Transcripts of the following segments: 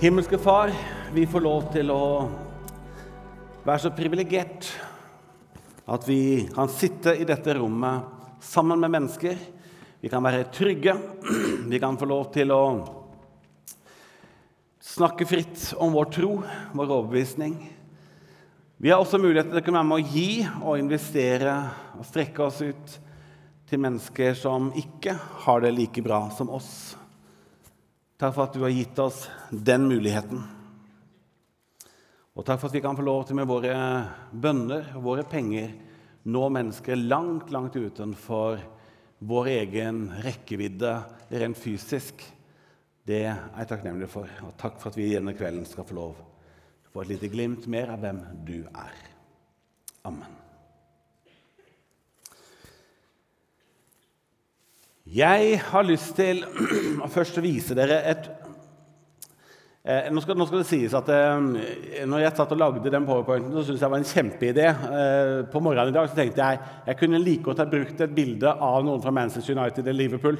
Himmelske Far, vi får lov til å være så privilegert at vi kan sitte i dette rommet sammen med mennesker. Vi kan være trygge. Vi kan få lov til å snakke fritt om vår tro, vår overbevisning. Vi har også mulighet til å kunne være med å gi og investere og strekke oss ut til mennesker som ikke har det like bra som oss. Takk for at du har gitt oss den muligheten. Og takk for at vi kan få lov til med våre bønner og våre penger nå mennesker langt, langt utenfor vår egen rekkevidde rent fysisk. Det er jeg takknemlig for. Og takk for at vi gjennom kvelden skal få lov til å få et lite glimt mer av hvem du er. Amen. Jeg har lyst til å først vise dere et eh, nå, skal, nå, skal, det sies at eh, når jeg satt og lagde den powerpointen, så syntes jeg det var en kjempeidé. Eh, på morgenen i dag så tenkte jeg jeg kunne like godt ha brukt et bilde av noen fra Manchester United eller Liverpool.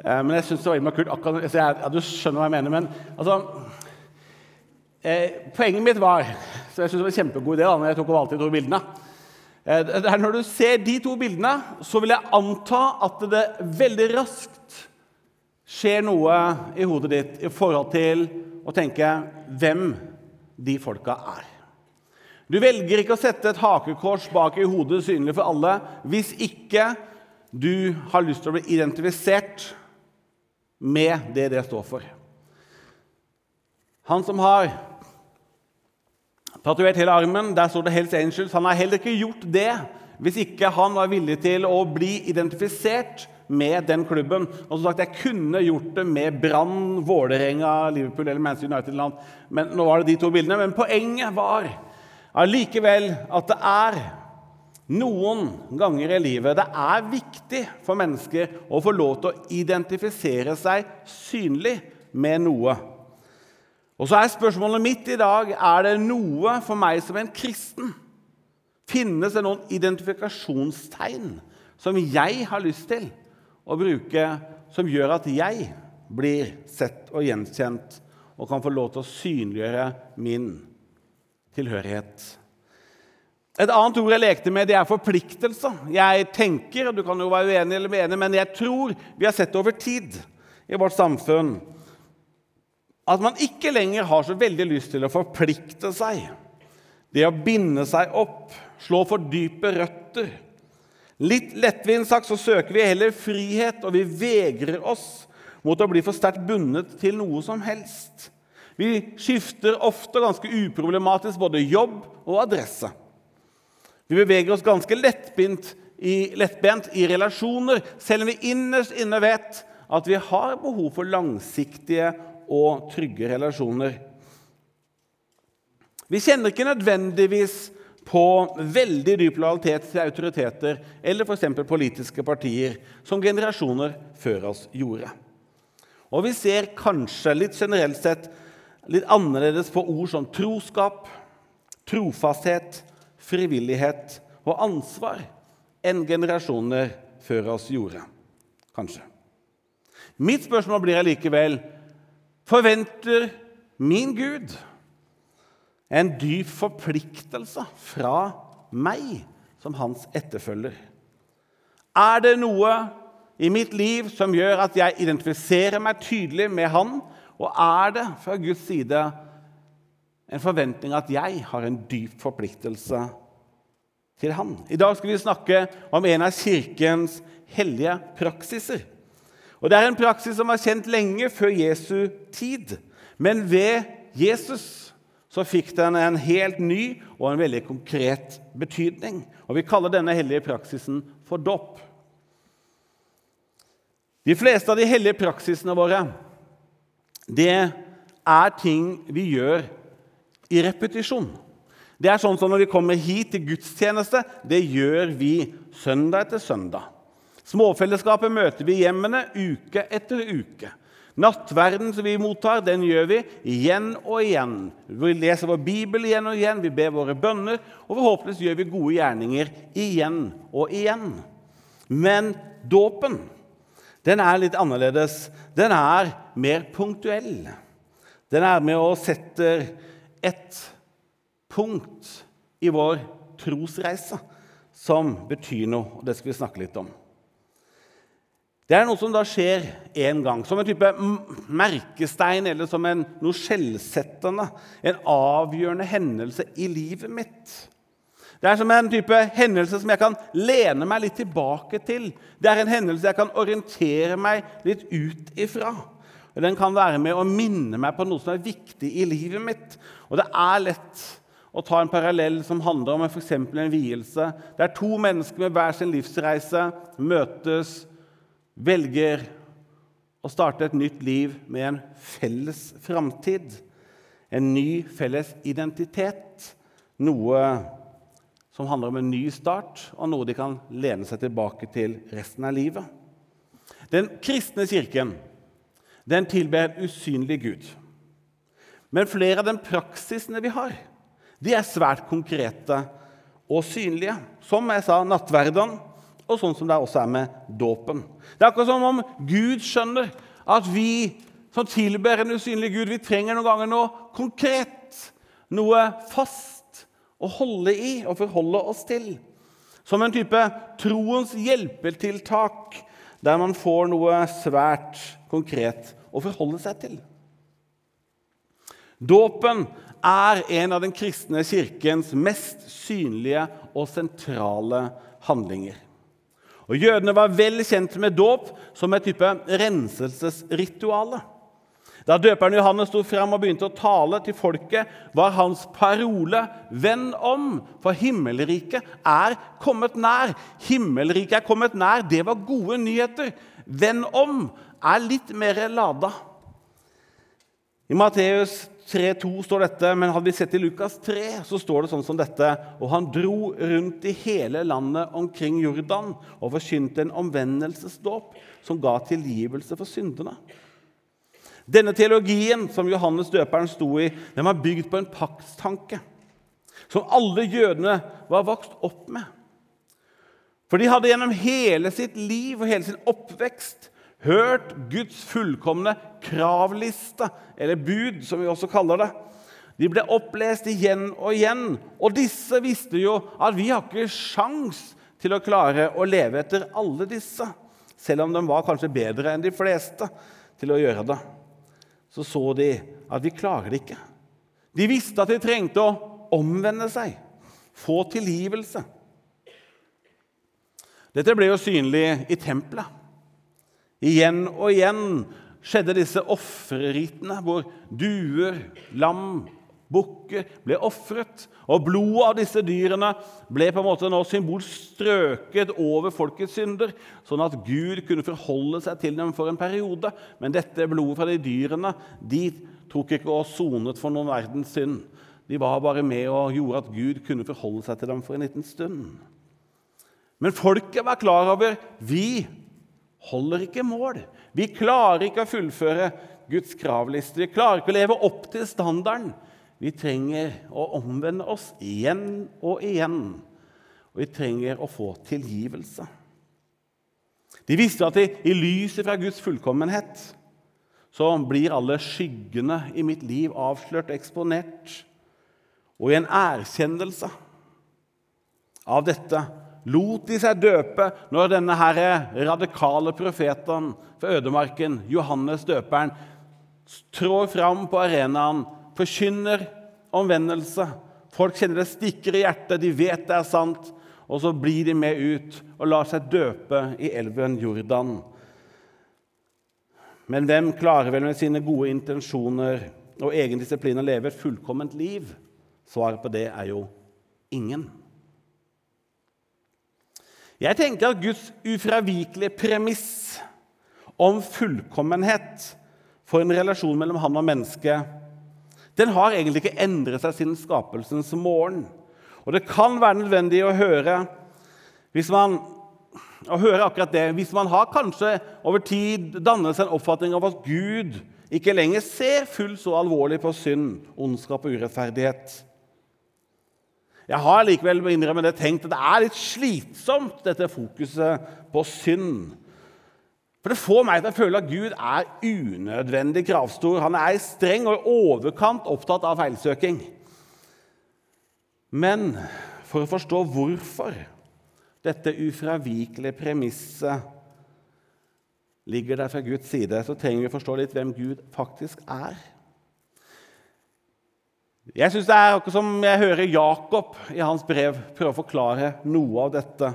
Eh, men jeg syns det var innmari kult. akkurat, jeg, ja, Du skjønner hva jeg mener. Men altså eh, Poenget mitt var så jeg syns det var en kjempegod idé da når jeg tok og valgte de to bildene. Eh, når du ser de to bildene, så vil jeg anta at det veldig raskt skjer noe i hodet ditt i forhold til å tenke hvem de folka er. Du velger ikke å sette et hakekors bak i hodet synlig for alle hvis ikke du har lyst til å bli identifisert med det det står for. Han som har tatovert hele armen. Der står det 'Hells Angels'. Han har heller ikke gjort det hvis ikke han var villig til å bli identifisert med den klubben. Og som sagt, Jeg kunne gjort det med Brann, Vålerenga, Liverpool eller Manchester United. Men nå var det de to bildene. Men poenget var allikevel at det er noen ganger i livet det er viktig for mennesker å få lov til å identifisere seg synlig med noe. Og så er spørsmålet mitt i dag er det noe for meg som en kristen. Finnes det noen identifikasjonstegn som jeg har lyst til å bruke, som gjør at jeg blir sett og gjenkjent og kan få lov til å synliggjøre min tilhørighet? Et annet ord jeg lekte med, det er forpliktelse. Jeg tenker, og du kan jo være uenig eller uenig, men jeg tror vi har sett det over tid i vårt samfunn at man ikke lenger har så veldig lyst til å forplikte seg. Det å binde seg opp, slå for dype røtter. Litt lettvint sagt så søker vi heller frihet, og vi vegrer oss mot å bli for sterkt bundet til noe som helst. Vi skifter ofte ganske uproblematisk både jobb og adresse. Vi beveger oss ganske lettbent i, lettbent i relasjoner, selv om vi innerst inne vet at vi har behov for langsiktige og trygge relasjoner. Vi kjenner ikke nødvendigvis på veldig dyp lojalitet til autoriteter eller f.eks. politiske partier, som generasjoner før oss gjorde. Og vi ser kanskje litt generelt sett litt annerledes på ord som troskap, trofasthet, frivillighet og ansvar enn generasjoner før oss gjorde. Kanskje. Mitt spørsmål blir allikevel forventer min Gud en dyp forpliktelse fra meg som hans etterfølger. Er det noe i mitt liv som gjør at jeg identifiserer meg tydelig med han? Og er det fra Guds side en forventning at jeg har en dyp forpliktelse til han? I dag skal vi snakke om en av Kirkens hellige praksiser. Og Det er en praksis som var kjent lenge før Jesu tid. Men ved Jesus så fikk den en helt ny og en veldig konkret betydning. Og Vi kaller denne hellige praksisen for dåp. De fleste av de hellige praksisene våre det er ting vi gjør i repetisjon. Det er sånn som Når vi kommer hit til gudstjeneste, det gjør vi søndag etter søndag. Småfellesskapet møter vi i hjemmene uke etter uke. Nattverden som vi mottar, den gjør vi igjen og igjen. Vi leser vår bibel igjen og igjen, vi ber våre bønner, og forhåpentligvis gjør vi gode gjerninger igjen og igjen. Men dåpen, den er litt annerledes. Den er mer punktuell. Den er med og setter et punkt i vår trosreise som betyr noe, og det skal vi snakke litt om. Det er noe som da skjer én gang, som en type merkestein eller som en, noe skjellsettende. En avgjørende hendelse i livet mitt. Det er som en type hendelse som jeg kan lene meg litt tilbake til. Det er en hendelse jeg kan orientere meg litt ut ifra. Den kan være med å minne meg på noe som er viktig i livet mitt. Og det er lett å ta en parallell som handler om f.eks. en vielse. Der to mennesker med hver sin livsreise møtes, velger å starte et nytt liv med en felles framtid. En ny felles identitet. Noe som handler om en ny start, og noe de kan lene seg tilbake til resten av livet. Den kristne kirken den tilber en usynlig Gud. Men flere av de praksisene vi har, de er svært konkrete og synlige. Som jeg sa, nattverden, og sånn som det også er med dåpen. Det er akkurat som om Gud skjønner at vi som tilber en usynlig Gud, vi trenger noen ganger noe konkret, noe fast å holde i og forholde oss til. Som en type troens hjelpetiltak, der man får noe svært konkret å forholde seg til. Dåpen er en av den kristne kirkens mest synlige og sentrale handlinger. Og Jødene var vel kjent med dåp som et type renselsesrituale. Da døperen Johannes sto fram og begynte å tale til folket, var hans parole 'Venn om, for himmelriket er kommet nær'. Himmelriket er kommet nær, det var gode nyheter. 'Venn om' er litt mer lada. I Matteus 3,2 står dette, men hadde vi sett i Lukas 3, så står det sånn som dette. Og han dro rundt i hele landet omkring Jordan og forkynte en omvendelsesdåp som ga tilgivelse for syndene. Denne teologien som Johannes døperen sto i, den var bygd på en paktstanke som alle jødene var vokst opp med. For de hadde gjennom hele sitt liv og hele sin oppvekst hørt Guds fullkomne kravliste, eller bud, som vi også kaller det. De ble opplest igjen og igjen, og disse visste jo at vi har ikke sjans til å klare å leve etter alle disse, selv om de var kanskje bedre enn de fleste til å gjøre det. Så så de at vi klarer det ikke. De visste at de trengte å omvende seg, få tilgivelse. Dette ble jo synlig i tempelet. Igjen og igjen skjedde disse offerritene hvor duer, lam, bukker ble ofret. Og blodet av disse dyrene ble på en måte nå symbolsk strøket over folkets synder, sånn at Gud kunne forholde seg til dem for en periode. Men dette blodet fra de dyrene de tok ikke og sonet for noen verdens synd. De var bare med og gjorde at Gud kunne forholde seg til dem for en liten stund. Men folket var klar over vi holder ikke mål. Vi klarer ikke å fullføre Guds kravliste. Vi klarer ikke å leve opp til standarden. Vi trenger å omvende oss igjen og igjen. Og vi trenger å få tilgivelse. De visste at i lyset fra Guds fullkommenhet så blir alle skyggene i mitt liv avslørt og eksponert. Og i en erkjennelse av dette lot de seg døpe når denne her radikale profeten fra ødemarken, Johannes døperen, trår fram på arenaen, forkynner omvendelse. Folk kjenner det stikker i hjertet, de vet det er sant. Og så blir de med ut og lar seg døpe i elven Jordan. Men hvem klarer vel med sine gode intensjoner og egen disiplin å leve et fullkomment liv? Svaret på det er jo ingen. Jeg tenker at Guds ufravikelige premiss om fullkommenhet for en relasjon mellom han og mennesket, den har egentlig ikke endret seg siden skapelsens morgen. Og det kan være nødvendig å høre man, å høre akkurat det, hvis man har kanskje over tid dannet seg en oppfatning av at Gud ikke lenger ser fullt så alvorlig på synd, ondskap og urettferdighet. Jeg har likevel det, tenkt at det er litt slitsomt, dette fokuset på synd. For det får meg til å føle at Gud er unødvendig kravstor. Han er streng og i overkant opptatt av feilsøking. Men for å forstå hvorfor dette ufravikelige premisset ligger der fra Guds side, så trenger vi å forstå litt hvem Gud faktisk er. Jeg synes Det er akkurat som jeg hører Jakob i hans brev prøve å forklare noe av dette.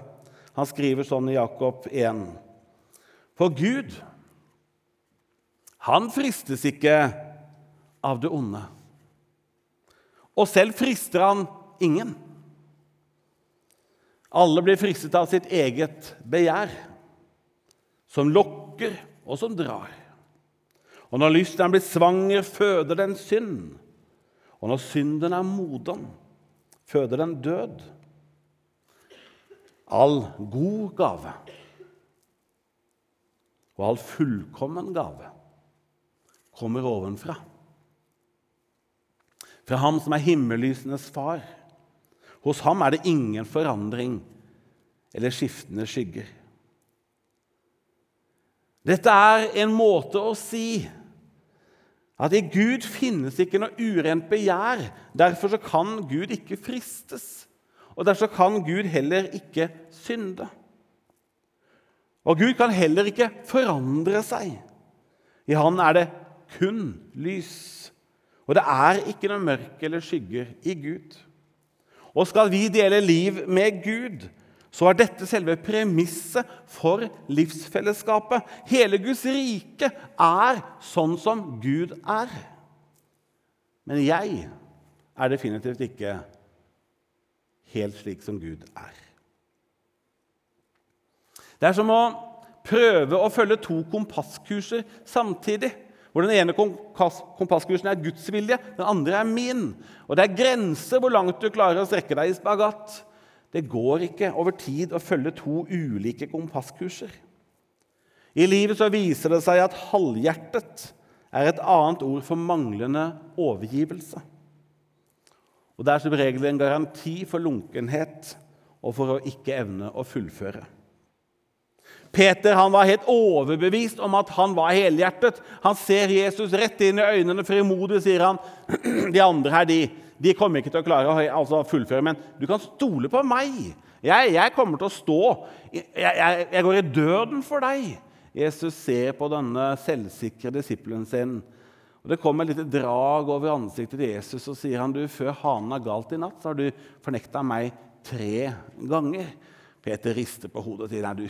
Han skriver sånn i Jakob 1.: For Gud, han fristes ikke av det onde. Og selv frister han ingen. Alle blir fristet av sitt eget begjær, som lokker og som drar. Og når lysten blir svanger, føder den synd. Og når synden er moden, føder den død. All god gave og all fullkommen gave kommer ovenfra. Fra ham som er himmellysenes far. Hos ham er det ingen forandring eller skiftende skygger. Dette er en måte å si at i Gud finnes ikke noe urent begjær. Derfor kan Gud ikke fristes. Og derfor kan Gud heller ikke synde. Og Gud kan heller ikke forandre seg. I Han er det kun lys. Og det er ikke noe mørk eller skygger i Gud. Og skal vi dele liv med Gud, så er dette selve premisset for livsfellesskapet. Hele Guds rike er sånn som Gud er. Men jeg er definitivt ikke helt slik som Gud er. Det er som å prøve å følge to kompasskurser samtidig. Hvor den ene kompasskursen er Guds vilje, den andre er min. Og det er grenser hvor langt du klarer å strekke deg i spagat. Det går ikke over tid å følge to ulike kompasskurser. I livet så viser det seg at halvhjertet er et annet ord for manglende overgivelse. Og Det er som regel en garanti for lunkenhet og for å ikke evne å fullføre. Peter han var helt overbevist om at han var helhjertet. Han ser Jesus rett inn i øynene. Frimodig sier han de andre her, de, de kommer ikke til å klare å altså, fullføre, men du kan stole på meg. Jeg, jeg kommer til å stå. Jeg, jeg, jeg, går i døden for deg. Jesus ser på denne selvsikre disippelen sin. Og Det kommer et lite drag over ansiktet til Jesus, og sier han, du, før hanen har galt i natt, så har du fornekta meg tre ganger. Peter rister på hodet og sier nei, du,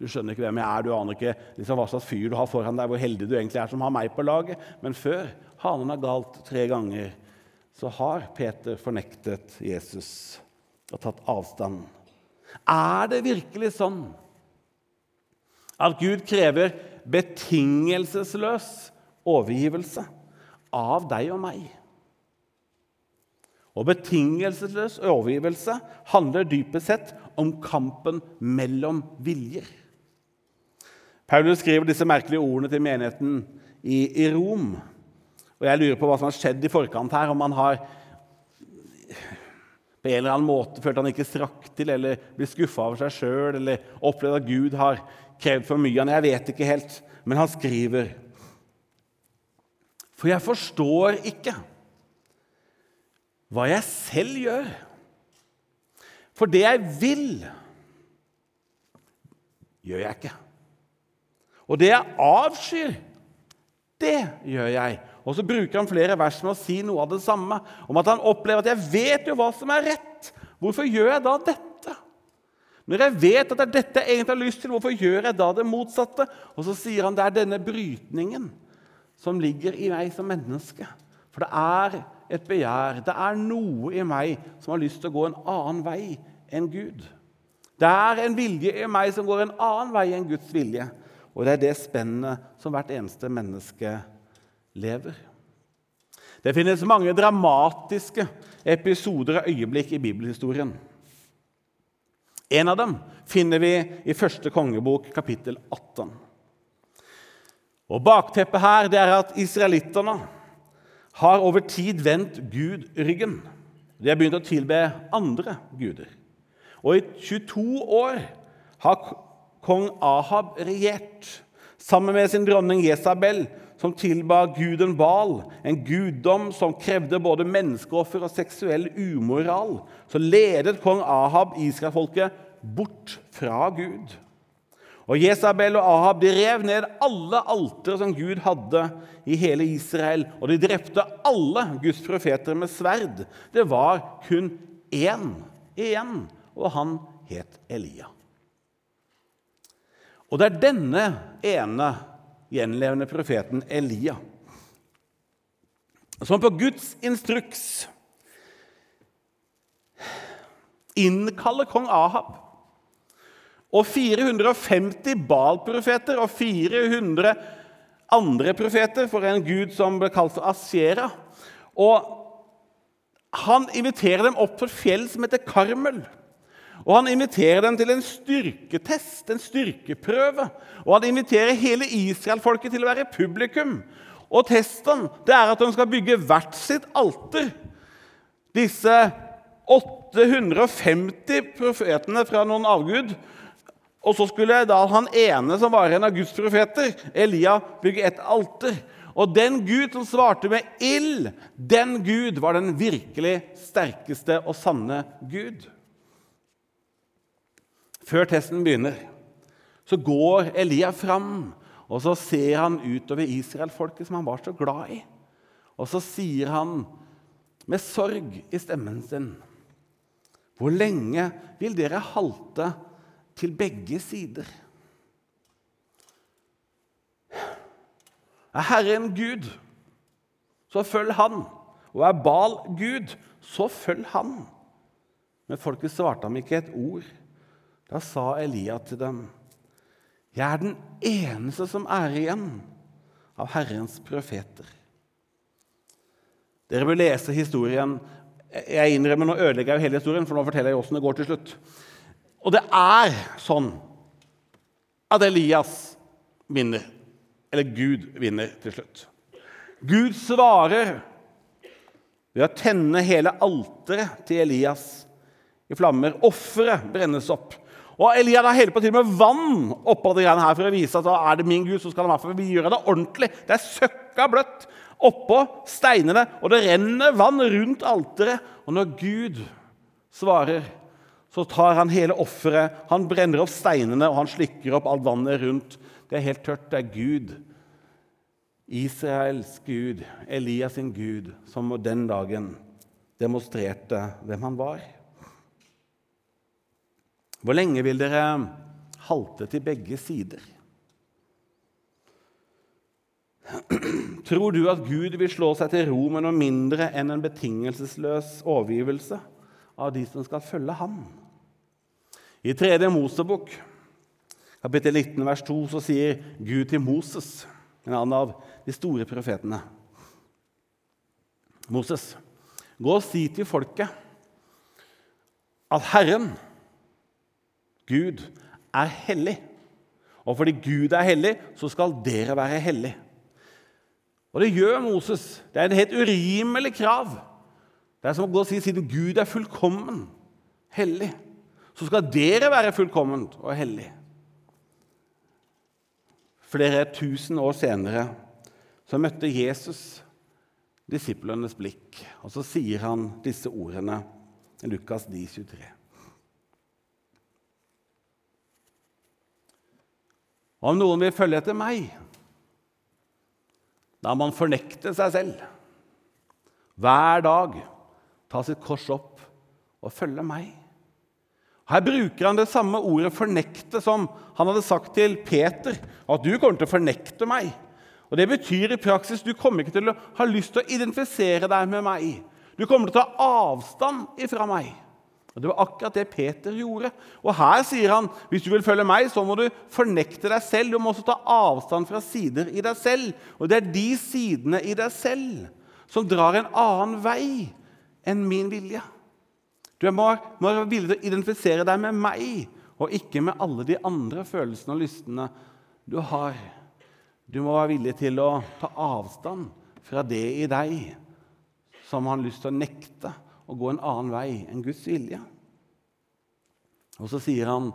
du, skjønner ikke hvem jeg er. Du aner ikke liksom, hva slags fyr du har foran deg, hvor heldig du egentlig er som har meg på laget. Men før hanen har galt tre ganger, så har Peter fornektet Jesus og tatt avstand. Er det virkelig sånn at Gud krever betingelsesløs overgivelse av deg og meg? Og betingelsesløs overgivelse handler dypest sett om kampen mellom viljer. Paulus skriver disse merkelige ordene til menigheten i, Rom. Og jeg lurer på hva som har skjedd i forkant her. Om han har på en eller annen måte følt han ikke strakk til, eller blir skuffa over seg sjøl, eller opplevd at Gud har krevd for mye av ham. Jeg vet ikke helt. Men han skriver For jeg forstår ikke hva jeg selv gjør. For det jeg vil, gjør jeg ikke. Og det jeg avskyr, det gjør jeg. Og så bruker han flere vers med å si noe av det samme. Om at han opplever at 'jeg vet jo hva som er rett'. Hvorfor gjør jeg da dette? Når jeg vet at det er dette jeg egentlig har lyst til, hvorfor gjør jeg da det motsatte? Og så sier han det er denne brytningen som ligger i meg som menneske. For det er et begjær. Det er noe i meg som har lyst til å gå en annen vei enn Gud. Det er en vilje i meg som går en annen vei enn Guds vilje. Og det er det spennet som hvert eneste menneske lever. Det finnes mange dramatiske episoder og øyeblikk i bibelhistorien. En av dem finner vi i første kongebok, kapittel 18. Og Bakteppet her det er at israelittene har over tid vendt Gud ryggen. De har begynt å tilbe andre guder. Og i 22 år har kong Ahab regjert sammen med sin dronning Jesabel, som tilba guden Bal, en guddom som krevde både menneskeoffer og seksuell umoral, så ledet kong Ahab israelfolket bort fra Gud. Og Jesabel og Ahab de rev ned alle altere som Gud hadde i hele Israel, og de drepte alle Guds profeter med sverd. Det var kun én igjen, og han het Elia. Og det er denne ene gjenlevende profeten Elia som på Guds instruks innkaller kong Ahab og 450 Baal-profeter og 400 andre profeter for en gud som ble kalt for Asjera. Og han inviterer dem opp på fjell som heter Karmel. Og Han inviterer dem til en styrketest, en styrkeprøve. Og han inviterer hele israelfolket til å være publikum. Og testen det er at de skal bygge hvert sitt alter. Disse 850 profetene fra noen avgud og så skulle da han ene som var en av Guds profeter, Elia, bygge et alter. Og den Gud som svarte med ild, den Gud var den virkelig sterkeste og sanne Gud. Før testen begynner, så går Elia fram, og så ser han utover israelfolket som han var så glad i. Og så sier han med sorg i stemmen sin Hvor lenge vil dere halte til begge sider. Er Herren Gud, så følg Han. Og er Bal Gud, så følg Han. Men folket svarte ham ikke et ord. Da sa Elia til dem, Jeg er den eneste som er igjen av Herrens profeter. Dere bør lese historien. Jeg innrømmer Nå ødelegger jeg hele historien, for nå forteller jeg åssen det går til slutt. Og det er sånn at Elias vinner. Eller Gud vinner til slutt. Gud svarer ved å tenne hele alteret til Elias i flammer. Offeret brennes opp. Og Elia da heller på til med vann oppå det her for å vise at da er det min Gud, så skal han i hvert fall gjøre det ordentlig. Det er søkka bløtt oppå steinene, og det renner vann rundt alteret. Og når Gud svarer så tar han hele offeret, han brenner opp steinene og han slikker opp alt vannet rundt. Det er helt tørt. Det er Gud, Israels Gud, Elias sin Gud, som den dagen demonstrerte hvem han var. Hvor lenge vil dere halte til begge sider? Tror du at Gud vil slå seg til ro med noe mindre enn en betingelsesløs overgivelse av de som skal følge ham? I 3. Mosebok, kapittel 19, vers 2, så sier Gud til Moses, en annen av de store profetene Moses, gå og si til folket at Herren, Gud, er hellig. Og fordi Gud er hellig, så skal dere være hellige. Og det gjør Moses. Det er en helt urimelig krav. Det er som å gå og si siden Gud er fullkommen, hellig, så skal dere være fullkomment og hellig. Flere tusen år senere så møtte Jesus disiplenes blikk, og så sier han disse ordene i Lukas 9, 23. Om noen vil følge etter meg, da må man fornekte seg selv. Hver dag ta sitt kors opp og følge meg. Her bruker han det samme ordet 'fornekte' som han hadde sagt til Peter. At du kommer til å fornekte meg. Og Det betyr i praksis du kommer ikke til å ha lyst til å identifisere deg med meg. Du kommer til å ta avstand ifra meg. Og Det var akkurat det Peter gjorde. Og Her sier han hvis du vil følge meg, så må du fornekte deg selv. Du må også ta avstand fra sider i deg selv. Og det er de sidene i deg selv som drar en annen vei enn min vilje. Du må, være villig til å identifisere deg med meg, og ikke med alle de andre følelsene og lystene du har. Du må være villig til å ta avstand fra det i deg som har lyst til å nekte å gå en annen vei enn Guds vilje. Og så sier han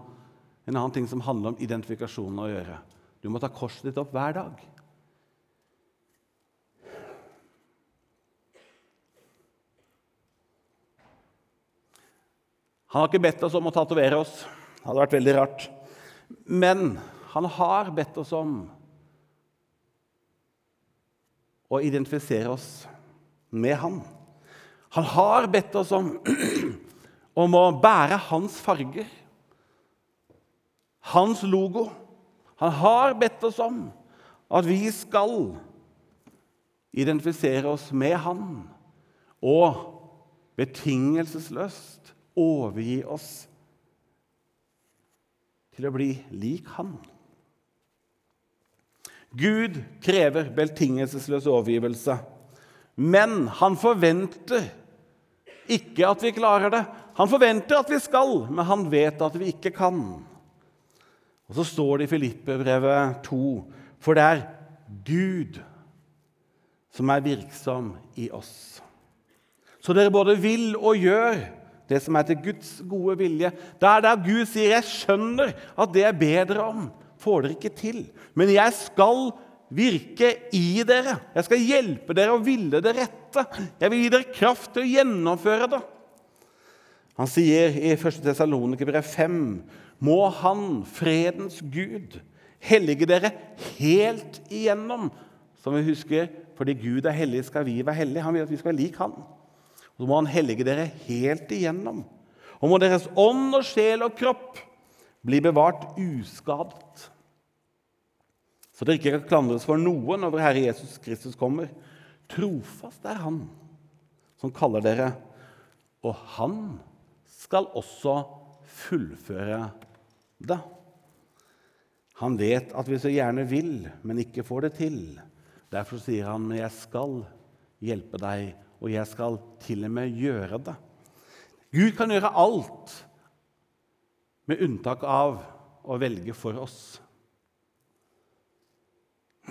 en annen ting som handler om identifikasjonen å gjøre. Du må ta korset ditt opp hver dag. Han har ikke bedt oss om å tatovere oss. Det hadde vært veldig rart. Men han har bedt oss om å identifisere oss med han. Han har bedt oss om, om å bære hans farger, hans logo. Han har bedt oss om at vi skal identifisere oss med han og betingelsesløst overgi oss til å bli lik han. Gud krever betingelsesløs overgivelse, men han forventer ikke at vi klarer det. Han forventer at vi skal, men han vet at vi ikke kan. Og Så står det i Filippe-brevet 2.: For det er Gud som er virksom i oss. Så dere både vil og gjør det som er til Guds gode vilje. Det er der Gud sier 'Jeg skjønner at det jeg ber dere om, får dere ikke til', men jeg skal virke i dere. Jeg skal hjelpe dere å ville det rette. Jeg vil gi dere kraft til å gjennomføre det. Han sier i 1. Tesalonikerbrev 5.: Må Han, fredens Gud, hellige dere helt igjennom. Som vi husker, fordi Gud er hellig, skal vi være hellige. Han vil at vi skal være lik Han. Så må Han hellige dere helt igjennom. Og må deres ånd og sjel og kropp bli bevart uskadet. Så dere ikke kan klandres for noe når vår Herre Jesus Kristus kommer. Trofast er Han som kaller dere, og Han skal også fullføre det. Han vet at vi så gjerne vil, men ikke får det til. Derfor sier han, 'Men jeg skal hjelpe deg og jeg skal til og med gjøre det. Gud kan gjøre alt, med unntak av å velge for oss.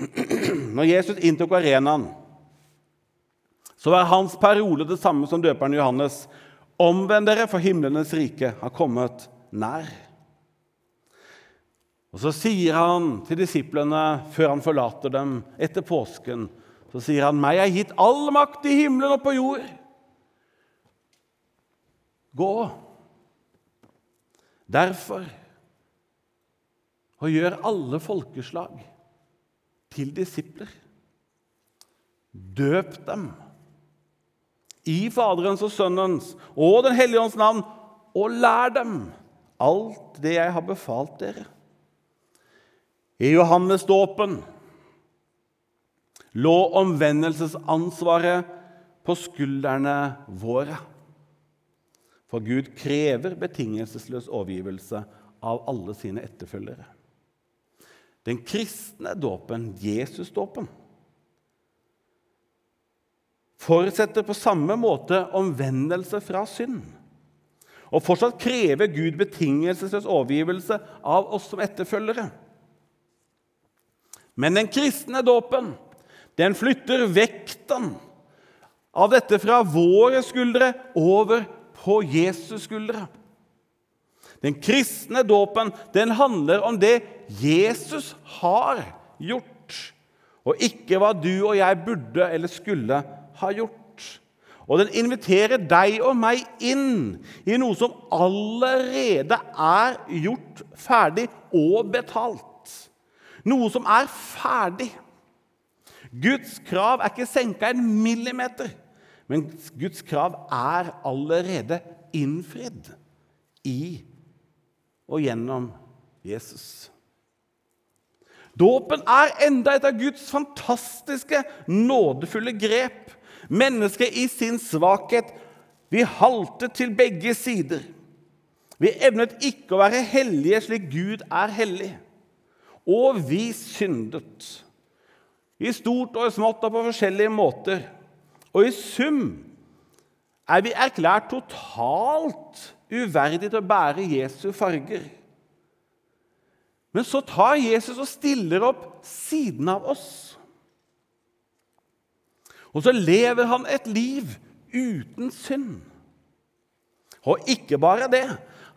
Når Jesus inntok arenaen, så var hans parole det samme som døperen Johannes. Omvend dere, for himlenes rike har kommet nær. Og Så sier han til disiplene før han forlater dem etter påsken så sier han, 'Meg er gitt all makt i himmelen og på jord.' Gå derfor og gjør alle folkeslag til disipler. Døp dem i Faderens og Sønnens og Den hellige ånds navn, og lær dem alt det jeg har befalt dere. I Johannes dåpen lå omvendelsesansvaret på skuldrene våre. For Gud krever betingelsesløs overgivelse av alle sine etterfølgere. Den kristne dåpen, Jesusdåpen, forutsetter på samme måte omvendelse fra synd. Og fortsatt krever Gud betingelsesløs overgivelse av oss som etterfølgere. Men den kristne dåpen den flytter vekten av dette fra våre skuldre over på Jesus' skuldre. Den kristne dåpen den handler om det Jesus har gjort, og ikke hva du og jeg burde eller skulle ha gjort. Og den inviterer deg og meg inn i noe som allerede er gjort ferdig og betalt. Noe som er ferdig. Guds krav er ikke senka en millimeter, men Guds krav er allerede innfridd i og gjennom Jesus. Dåpen er enda et av Guds fantastiske, nådefulle grep. Mennesket i sin svakhet vi haltet til begge sider. Vi evnet ikke å være hellige slik Gud er hellig. Og vi syndet i stort og i smått og på forskjellige måter. Og i sum er vi erklært totalt uverdig til å bære Jesu farger. Men så tar Jesus og stiller opp siden av oss. Og så lever han et liv uten synd. Og ikke bare det.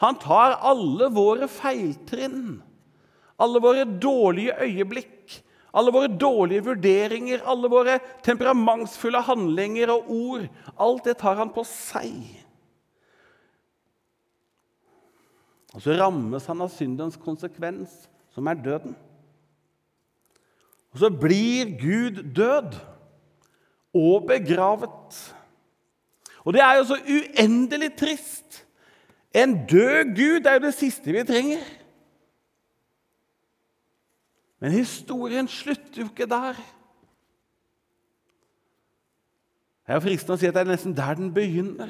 Han tar alle våre feiltrinn, alle våre dårlige øyeblikk, alle våre dårlige vurderinger, alle våre temperamentsfulle handlinger og ord. Alt det tar han på seg. Og så rammes han av syndens konsekvens, som er døden. Og så blir Gud død og begravet. Og det er jo så uendelig trist. En død Gud er jo det siste vi trenger. Men historien slutter jo ikke der. Det er jo fristende å si at det er nesten der den begynner.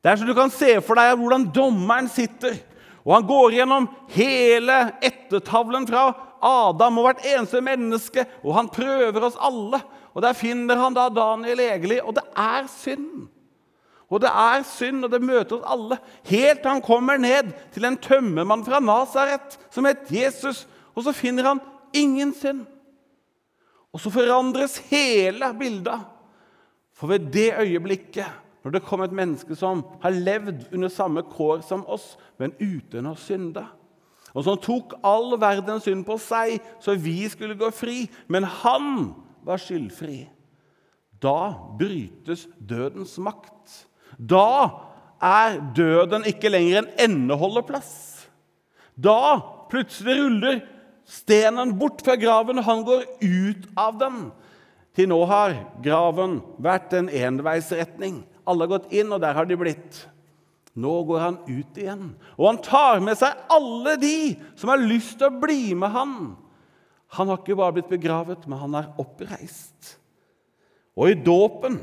Det er så Du kan se for deg hvordan dommeren sitter, og han går gjennom hele ettertavlen fra Adam og hvert eneste menneske, og han prøver oss alle. Og Der finner han da Daniel Egeli, og det er synd. Og det er synd, og det møter oss alle, helt til han kommer ned til en tømmermann fra Nasaret som het Jesus, og så finner han ingen synd. Og så forandres hele bildet. For ved det øyeblikket, når det kom et menneske som har levd under samme kår som oss, men uten å synde, og som tok all verdens synd på seg så vi skulle gå fri, men han var skyldfri, da brytes dødens makt. Da er døden ikke lenger en endeholdeplass. Da plutselig ruller stenen bort fra graven, og han går ut av den. Til nå har graven vært en enveisretning. Alle har gått inn, og der har de blitt. Nå går han ut igjen, og han tar med seg alle de som har lyst til å bli med han. Han har ikke bare blitt begravet, men han er oppreist. Og i dåpen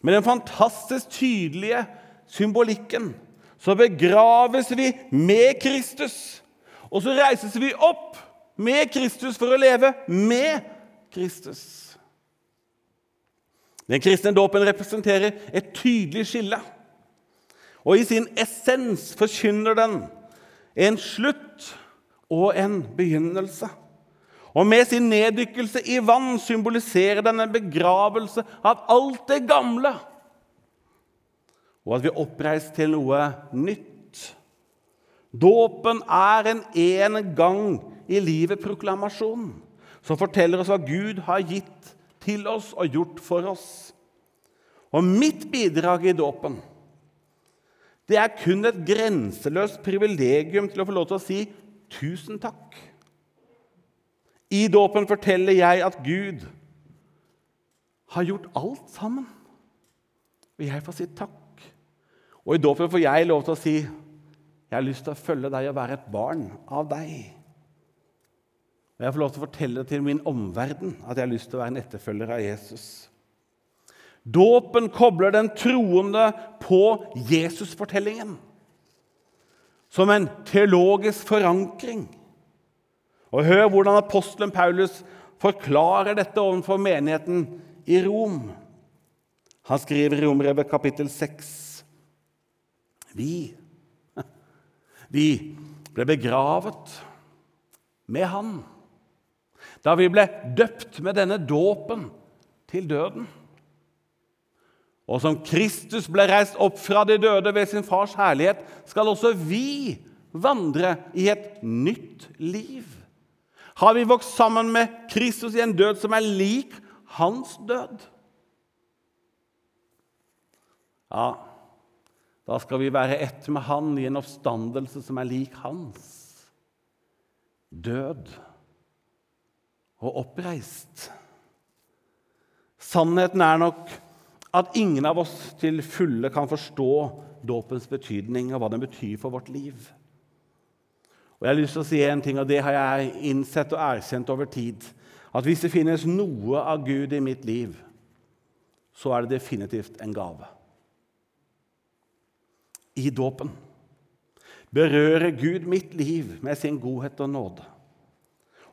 med den fantastisk tydelige symbolikken så begraves vi med Kristus. Og så reises vi opp med Kristus for å leve med Kristus. Den kristne dåpen representerer et tydelig skille. Og i sin essens forkynner den en slutt og en begynnelse. Og med sin neddykkelse i vann symboliserer den en begravelse av alt det gamle, og at vi oppreiser til noe nytt. Dåpen er en en gang i livet-proklamasjon som forteller oss hva Gud har gitt til oss og gjort for oss. Og mitt bidrag i dåpen det er kun et grenseløst privilegium til å få lov til å si tusen takk. I dåpen forteller jeg at Gud har gjort alt sammen. Og jeg får si takk. Og i dåpen får jeg lov til å si jeg har lyst til å følge deg og være et barn av deg. Og jeg får lov til å fortelle til min omverden at jeg har lyst til å være en etterfølger av Jesus. Dåpen kobler den troende på Jesusfortellingen som en teologisk forankring. Og Hør hvordan apostelen Paulus forklarer dette overfor menigheten i Rom. Han skriver i Romrevet kapittel 6.: Vi, vi ble begravet med Han da vi ble døpt med denne dåpen til døden. Og som Kristus ble reist opp fra de døde ved sin fars herlighet, skal også vi vandre i et nytt liv. Har vi vokst sammen med Kristus i en død som er lik hans død? Ja, da skal vi være ett med Han i en oppstandelse som er lik hans. Død og oppreist. Sannheten er nok at ingen av oss til fulle kan forstå dåpens betydning og hva den betyr for vårt liv. Og jeg har lyst til å si en ting, og det har jeg innsett og erkjent over tid. At hvis det finnes noe av Gud i mitt liv, så er det definitivt en gave. I dåpen berører Gud mitt liv med sin godhet og nåde.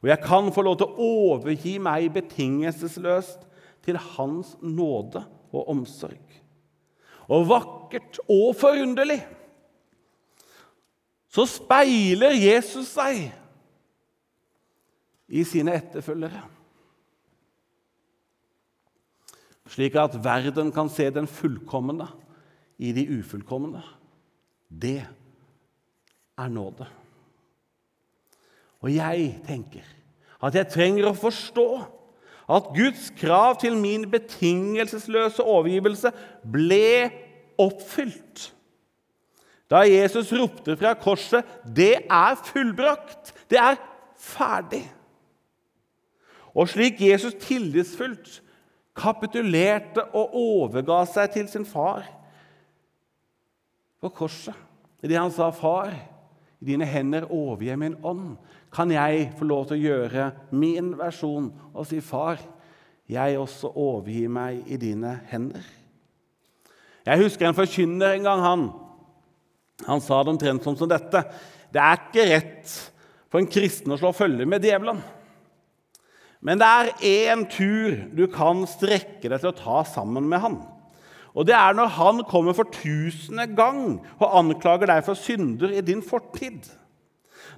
Og jeg kan få lov til å overgi meg betingelsesløst til Hans nåde og omsorg. Og vakkert og forunderlig så speiler Jesus seg i sine etterfølgere. Slik at verden kan se den fullkomne i de ufullkomne. Det er nåde. Og jeg tenker at jeg trenger å forstå at Guds krav til min betingelsesløse overgivelse ble oppfylt. Da Jesus ropte fra korset 'Det er fullbrakt', det er ferdig. Og slik Jesus tillitsfullt kapitulerte og overga seg til sin far på korset, idet han sa, 'Far, i dine hender overgir jeg min ånd', kan jeg få lov til å gjøre min versjon og si, 'Far, jeg også overgir meg i dine hender'. Jeg husker en forkynner en gang. Han, han sa det omtrent som, dette. Det er ikke rett for en kristen å slå følge med djevelen. Men det er én tur du kan strekke deg til å ta sammen med han. Og Det er når han kommer for tusende gang og anklager deg for synder i din fortid.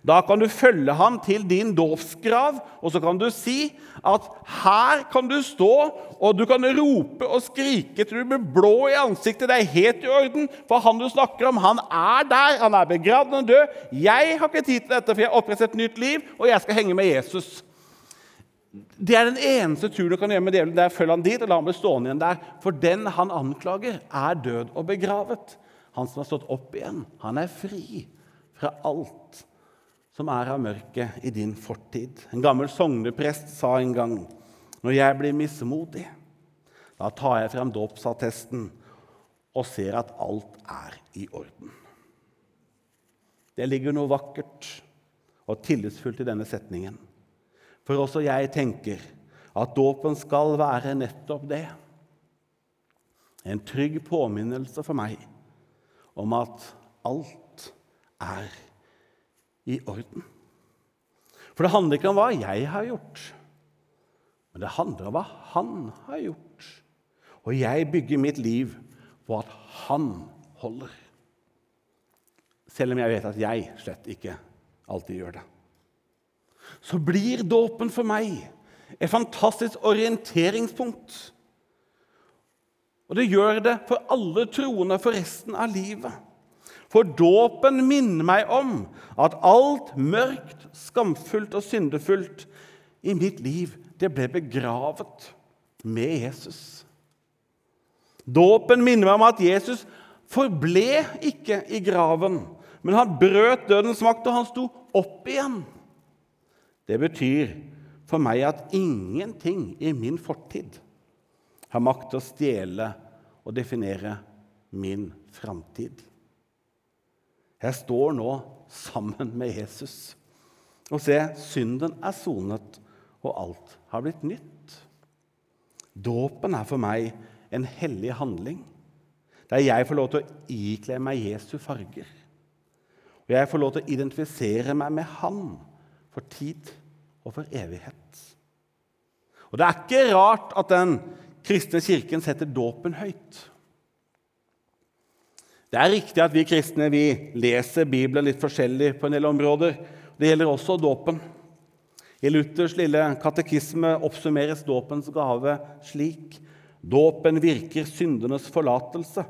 Da kan du følge ham til din dåpsgrav, og så kan du si at her kan du stå, og du kan rope og skrike til du blir blå i ansiktet. Det er helt i orden, for han du snakker om, han er der. Han er begravd og død. Jeg har ikke tid til dette, for jeg har opprettet et nytt liv, og jeg skal henge med Jesus. Det er den eneste turen du kan gjøre med djevelen. Der Følg han dit og la ham bli stående igjen der. For den han anklager, er død og begravet. Han som har stått opp igjen, han er fri fra alt som er av mørket i din fortid. En gammel sogneprest sa en gang når jeg blir mismodig, da tar jeg frem dåpsattesten og ser at alt er i orden. Det ligger noe vakkert og tillitsfullt i denne setningen. For også jeg tenker at dåpen skal være nettopp det. En trygg påminnelse for meg om at alt er i orden. For det handler ikke om hva jeg har gjort, men det handler om hva han har gjort. Og jeg bygger mitt liv på at han holder. Selv om jeg vet at jeg slett ikke alltid gjør det. Så blir dåpen for meg et fantastisk orienteringspunkt. Og det gjør det for alle troende for resten av livet. For dåpen minner meg om at alt mørkt, skamfullt og syndefullt i mitt liv, det ble begravet med Jesus. Dåpen minner meg om at Jesus forble ikke i graven, men han brøt dødens makt, og han sto opp igjen. Det betyr for meg at ingenting i min fortid har makt til å stjele og definere min framtid. Jeg står nå sammen med Jesus. Og se, synden er sonet, og alt har blitt nytt. Dåpen er for meg en hellig handling, der jeg får lov til å ikle meg Jesu farger. Og jeg får lov til å identifisere meg med Han for tid og for evighet. Og Det er ikke rart at den kristne kirken setter dåpen høyt. Det er riktig at vi kristne vi leser Bibelen litt forskjellig på en del områder. Det gjelder også dåpen. I Luthers lille katekisme oppsummeres dåpens gave slik.: Dåpen virker syndenes forlatelse,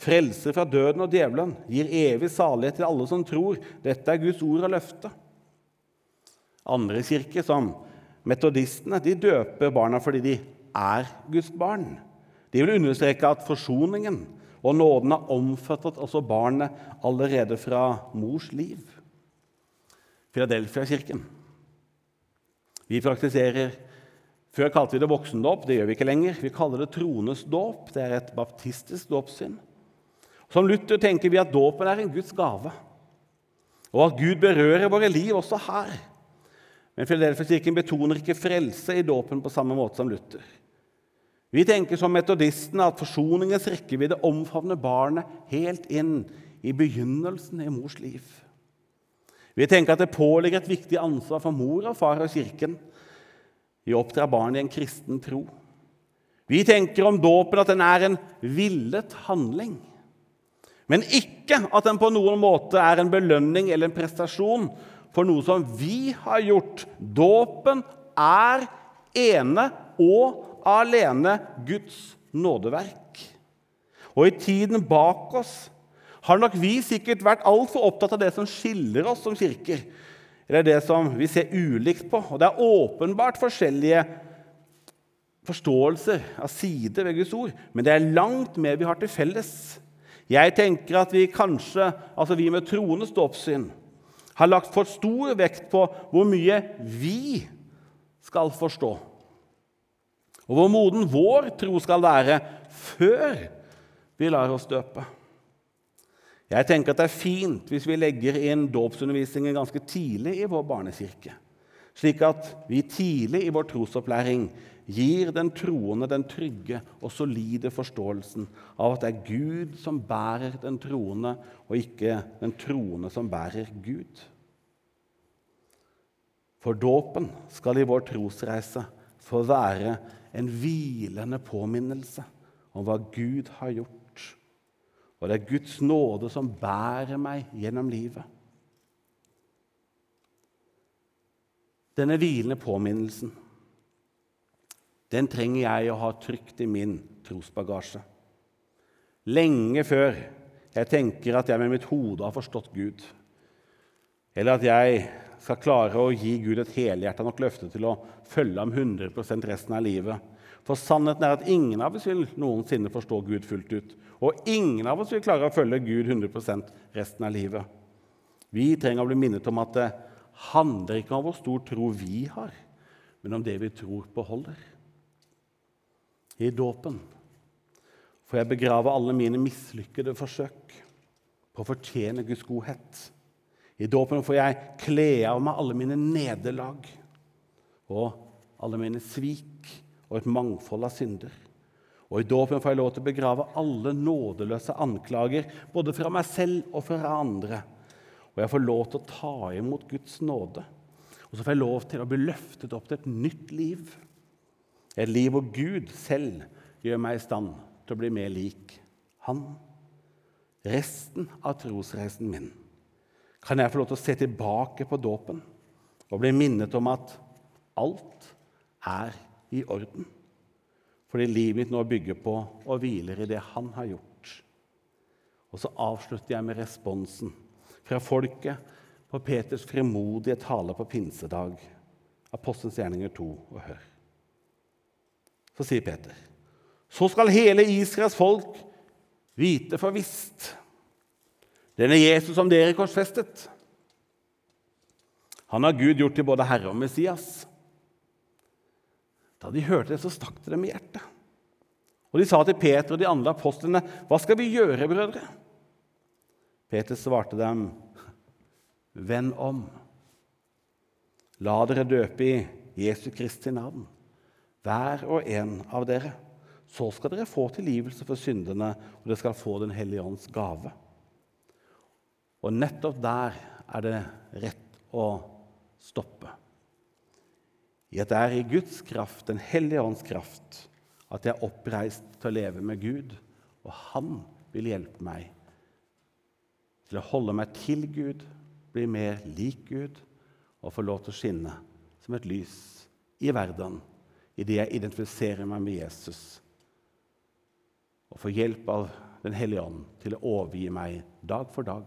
frelser fra døden og djevelen, gir evig salighet til alle som tror. Dette er Guds ord og løfte. Andre kirker, som metodistene, de døper barna fordi de er Guds barn. De vil understreke at forsoningen og nåden har omfattet også barnet allerede fra mors liv. Filadelfia-kirken. Vi praktiserer Før kalte vi det voksendåp. Det gjør vi ikke lenger. Vi kaller det trones dåp. Det er et baptistisk dåpssyn. Som Luther tenker vi at dåpen er en Guds gave, og at Gud berører våre liv også her. Men Filadelfia-kirken betoner ikke frelse i dåpen på samme måte som Luther. Vi tenker som metodistene at forsoningens rekkevidde omfavner barnet helt inn i begynnelsen i mors liv. Vi tenker at det påligger et viktig ansvar for mor og far og Kirken i å oppdra barn i en kristen tro. Vi tenker om dåpen at den er en villet handling, men ikke at den på noen måte er en belønning eller en prestasjon for noe som vi har gjort. Dåpen er ene og alene Guds nådeverk. Og i tiden bak oss har nok vi sikkert vært altfor opptatt av det som skiller oss som kirker, eller det som vi ser ulikt på. Og det er åpenbart forskjellige forståelser av sider ved Guds ord, men det er langt mer vi har til felles. Jeg tenker at vi kanskje, altså vi med troende ståpssyn, har lagt for stor vekt på hvor mye vi skal forstå, og hvor moden vår tro skal være før vi lar oss døpe. Jeg tenker at det er fint hvis vi legger inn dåpsundervisningen ganske tidlig i vår barnekirke, slik at vi tidlig i vår trosopplæring gir den troende den trygge og solide forståelsen av at det er Gud som bærer den troende, og ikke den troende som bærer Gud. For dåpen skal i vår trosreise få være en hvilende påminnelse om hva Gud har gjort. Og det er Guds nåde som bærer meg gjennom livet. Denne hvilende påminnelsen den trenger jeg å ha trygt i min trosbagasje. Lenge før jeg tenker at jeg med mitt hode har forstått Gud, eller at jeg skal klare å gi Gud et helhjerta nok løfte til å følge ham 100% resten av livet. For sannheten er at ingen av oss vil noensinne forstå Gud fullt ut. Og ingen av oss vil klare å følge Gud 100% resten av livet. Vi trenger å bli minnet om at det handler ikke om hvor stor tro vi har, men om det vi tror på holder i dåpen får jeg begrave alle mine mislykkede forsøk på å fortjene Guds godhet. I dåpen får jeg kle av meg alle mine nederlag og alle mine svik og et mangfold av synder. Og I dåpen får jeg lov til å begrave alle nådeløse anklager, både fra meg selv og fra andre. Og jeg får lov til å ta imot Guds nåde. Og så får jeg lov til å bli løftet opp til et nytt liv. Et liv hvor Gud selv gjør meg i stand til å bli mer lik Han. Resten av trosreisen min kan jeg få lov til å se tilbake på dåpen og bli minnet om at alt er i orden. Fordi livet mitt nå bygger på og hviler i det Han har gjort. Og så avslutter jeg med responsen fra folket på Peters frimodige tale på pinsedag. Apostelens gjerninger 2 og hør. Så sier Peter, så skal hele Israels folk vite for visst denne Jesus som dere korsfestet. Han har Gud gjort til både Herre og Messias. Da de hørte det, så stakk det dem i hjertet. Og de sa til Peter og de andre apostlene, 'Hva skal vi gjøre, brødre?' Peter svarte dem, 'Vend om. La dere døpe i Jesu Kristi navn.' hver og en av dere. Så skal dere få tilgivelse for syndene, og dere skal få Den hellige ånds gave. Og nettopp der er det rett å stoppe. I at det er i Guds kraft, Den hellige ånds kraft, at jeg er oppreist til å leve med Gud. Og Han vil hjelpe meg til å holde meg til Gud, bli mer lik Gud og få lov til å skinne som et lys i verden idet jeg identifiserer meg med Jesus og får hjelp av Den hellige ånd til å overgi meg dag for dag